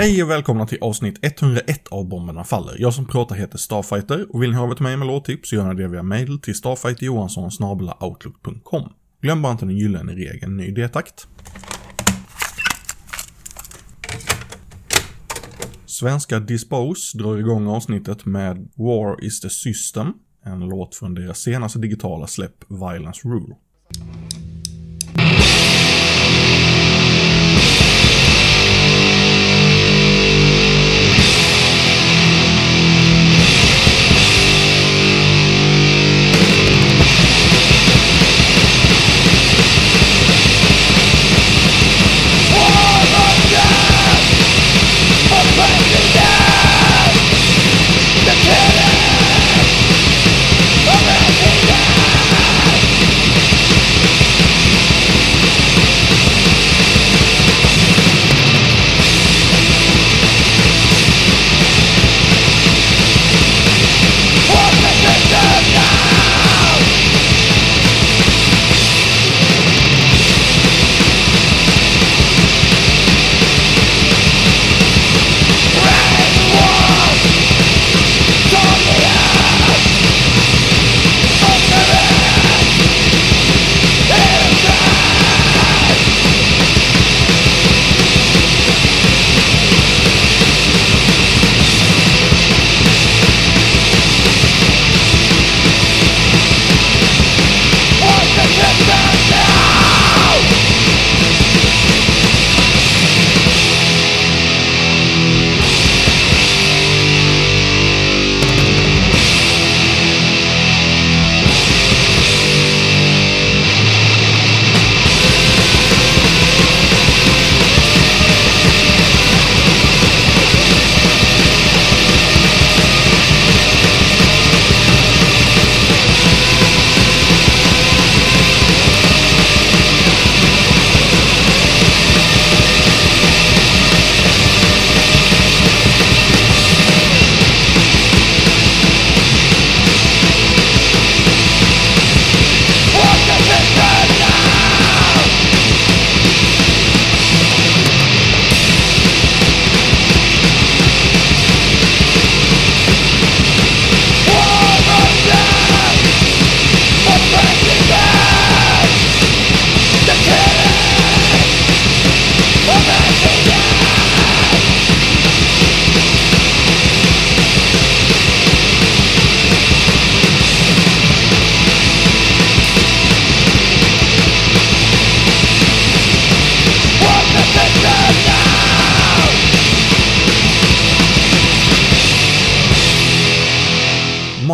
Hej och välkomna till avsnitt 101 av Bomberna Faller. Jag som pratar heter Starfighter och vill ni ha ett mig med låttips så gör ni det via mail till starfighterjohansson.outlook.com. Glöm bara inte den gyllene regeln ny D-takt. Svenska Dispose drar igång avsnittet med War is the System, en låt från deras senaste digitala släpp Violence Rule.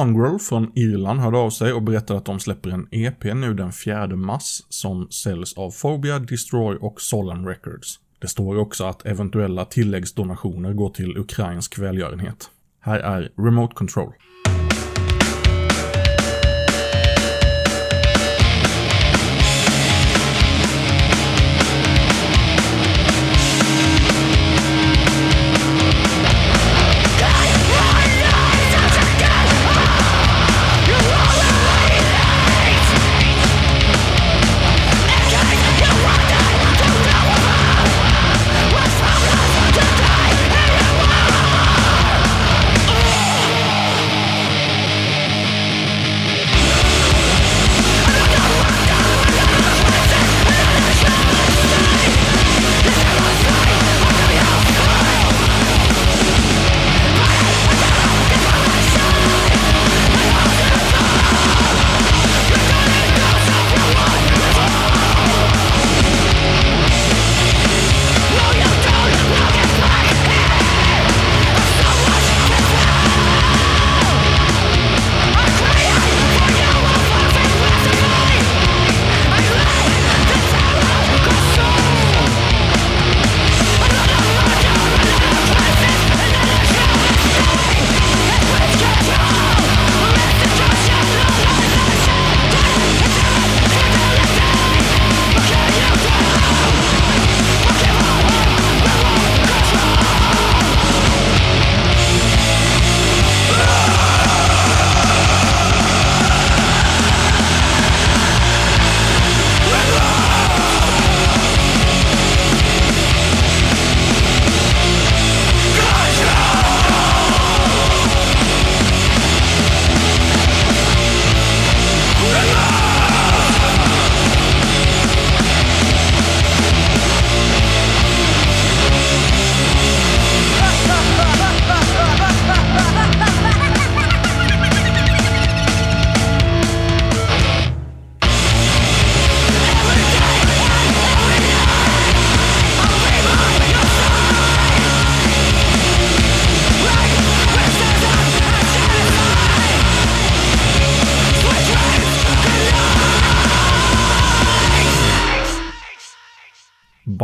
Mongrel från Irland hörde av sig och berättade att de släpper en EP nu den 4 mars som säljs av Phobia, Destroy och Solemn Records. Det står också att eventuella tilläggsdonationer går till ukrainsk välgörenhet. Här är Remote Control.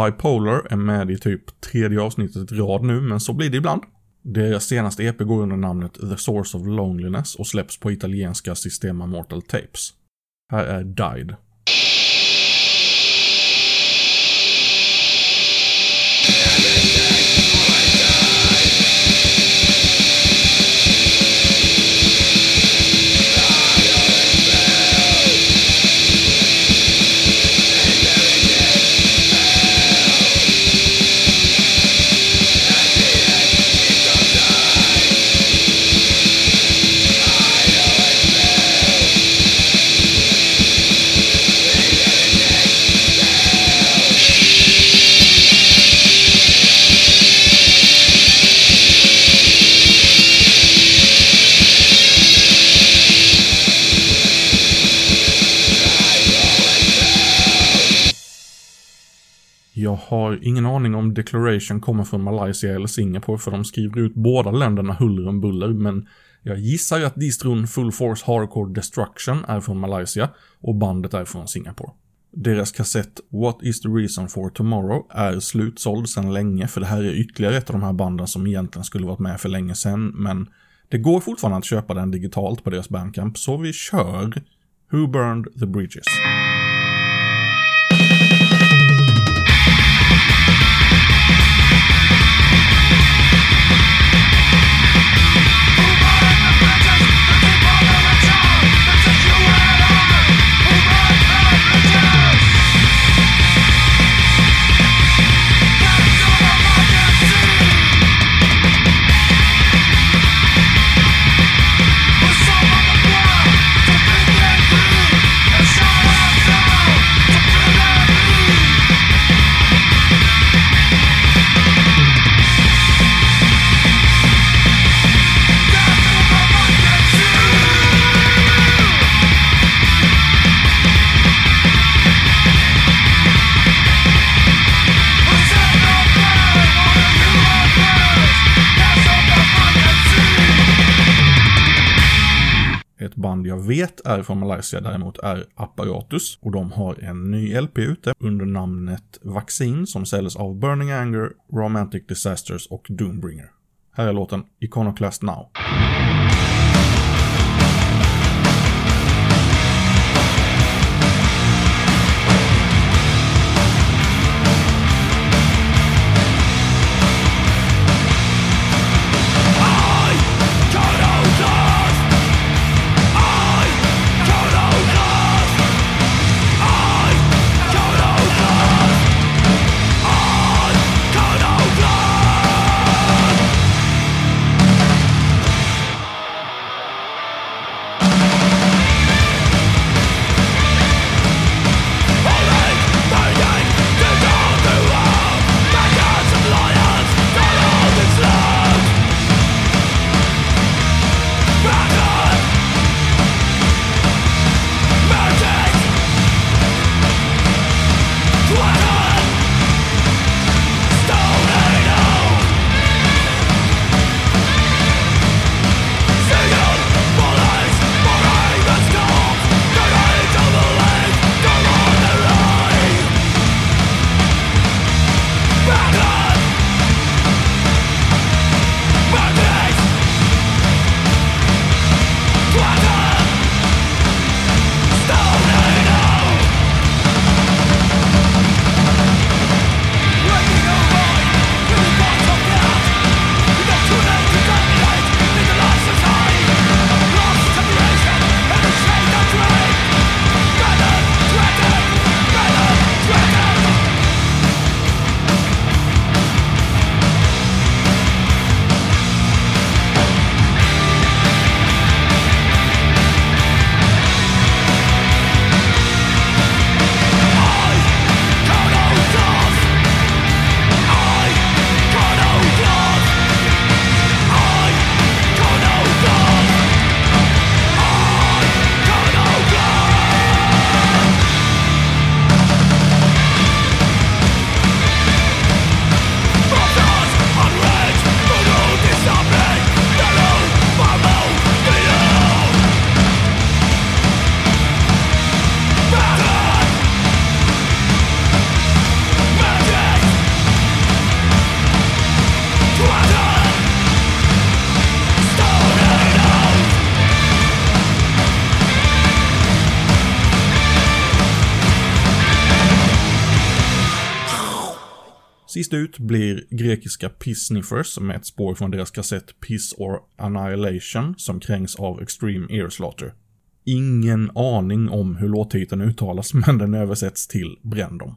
Bipolar är med i typ tredje avsnittet i rad nu, men så blir det ibland. Deras senaste EP går under namnet The Source of Loneliness och släpps på italienska Sistema Mortal Tapes. Här är Died. Jag har ingen aning om Declaration kommer från Malaysia eller Singapore för de skriver ut båda länderna huller om buller men jag gissar att distron Full Force Hardcore Destruction är från Malaysia och bandet är från Singapore. Deras kassett What is the reason for tomorrow är slutsåld sedan länge för det här är ytterligare ett av de här banden som egentligen skulle varit med för länge sedan men det går fortfarande att köpa den digitalt på deras bandcamp så vi kör Who Burned the Bridges. Band jag vet är från Malaysia däremot är Apparatus och de har en ny LP ute under namnet Vaccin som säljs av Burning Anger, Romantic Disasters och Doombringer. Här är låten Iconoclast Now. Sist ut blir grekiska Pissniffers med ett spår från deras kassett Piss or Annihilation som krängs av Extreme Earslaughter. Ingen aning om hur låttiteln uttalas, men den översätts till Bränn dem.